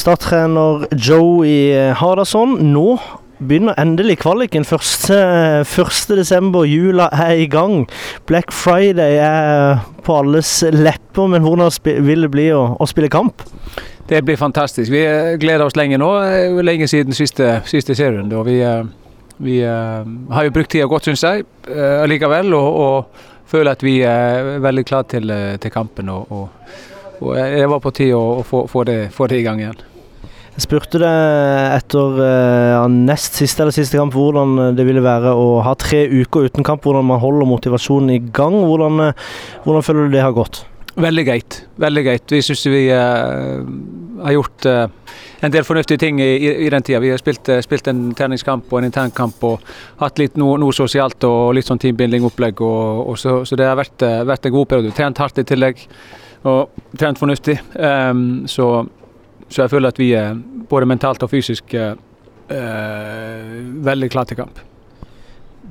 Start-trener Joey Hardasson. Nå begynner endelig kvaliken. 1. desember, jula er i gang. Black Friday er på alles lepper, men hvordan vil det bli å, å spille kamp? Det blir fantastisk. Vi gleder oss lenge nå. Lenge siden siste, siste serien. Vi, vi har jo brukt tida godt, syns jeg, allikevel. Og, og, føler at vi er veldig klare til, til kampen. Og, og, og jeg var på tide å, å få, få, det, få det i gang igjen. Jeg spurte deg etter uh, nest siste eller siste kamp hvordan det ville være å ha tre uker uten kamp, hvordan man holder motivasjonen i gang. Hvordan, uh, hvordan føler du det har gått? Veldig greit. Veldig greit. Vi syns vi uh, har gjort en del fornuftige ting i, i, den tida. Vi har spilt, spilt, en treningskamp og en internkamp og hatt litt noe, noe sosialt og litt sånn teambinding-opplegg. Så, så, det har vært, vært en god periode. Trent hardt i tillegg og trent fornuftig. Um, så så jeg føler at vi er både mentalt og fysisk eh, veldig klare til kamp.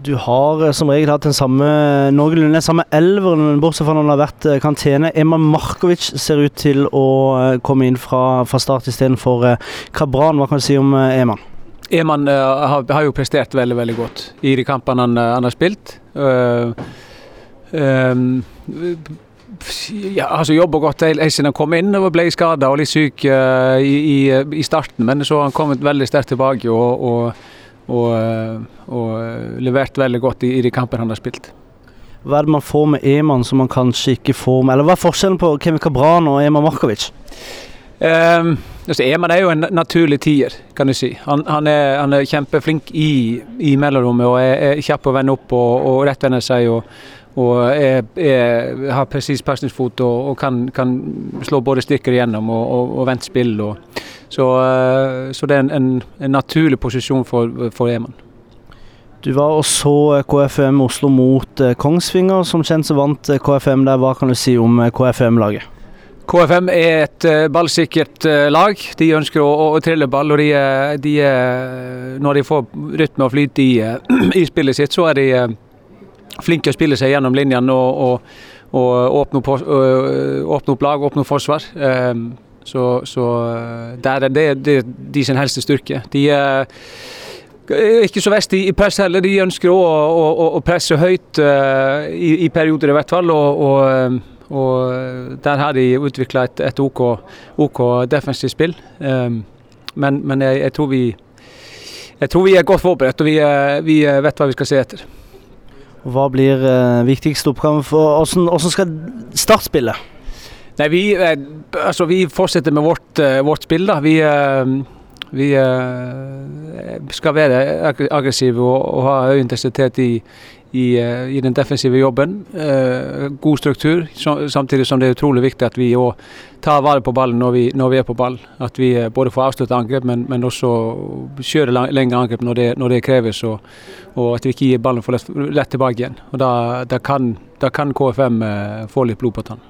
Du har eh, som regel hatt den samme noenlunde samme elveren, bortsett fra når det har vært kantene. karantene. Eman Markovic ser ut til å eh, komme inn fra, fra start istedenfor Kabran. Hva kan du si om Eman? Eman uh, har, har, jo prestert veldig veldig godt i de kampene han, han har spilt. Uh, um, ja, altså jobba godt helt siden han kom inn og ble skada og litt syk uh, i, i, i, starten. Men så har han kommet veldig sterkt tilbake og, og, og, uh, og uh, levert veldig godt i, i, de kampene han har spilt. Hva er det man får med Eman som man kanskje ikke får med Eller hva er forskjellen på Kevin Cabran og Eman Markovic? Um, altså Eman er jo en naturlig tier, kan du si. Han, han, er, han er, kjempeflink i, i mellomrommet og er, er kjapp å vende opp og, og rettvende seg. og og er, er, har presis pasningsfot og, og kan, kan, slå både stykker igjennom og, og, og vente spill. Så, eh, så, det er en, en, en naturlig posisjon for, for Eman. Du var og så KFM Oslo mot eh, Kongsvinger. Som kjent så vant eh, KFM der. Hva kan du si om KFM-laget? KFM er et ballsikkert lag. De ønsker å, å trille ball. og de, de, Når de får rytme og flyt i, i spillet sitt, så er de flinke å spille seg gjennom linjene og, og, og åpne, opp, åpne, opp, lag, åpne opp forsvar. Ehm, så, så der er det, det de sin helste styrke. De er ikke så verst i press heller. De ønsker å, å, å presse høyt i, i, perioder i hvert fall. og, og og der har de utvikla et, et OK, OK, defensivt spill. Um, men, men jeg, jeg, tror vi, jeg, tror vi, er godt forberedt, og vi, vi vet hva vi skal se etter. Hva blir eh, viktigste oppgaven for hvordan skal Start spille? Nei, vi, eh, altså, vi fortsetter med vårt, eh, vårt spill. da. Vi, uh, vi skal være aggressive og, og ha høy intensitet i, i, i, den defensive jobben. god struktur, samtidig som det er utrolig viktig at vi òg tar vare på ballen når vi, når vi, er på ball. At vi både får avslutta angrep, men, men, også kjøre lengre angrep når det, når det kreves. Og, og, at vi ikke gir ballen for lett, lett tilbake igjen. Og Da, da, kan, da kan KFM få litt blod på tann.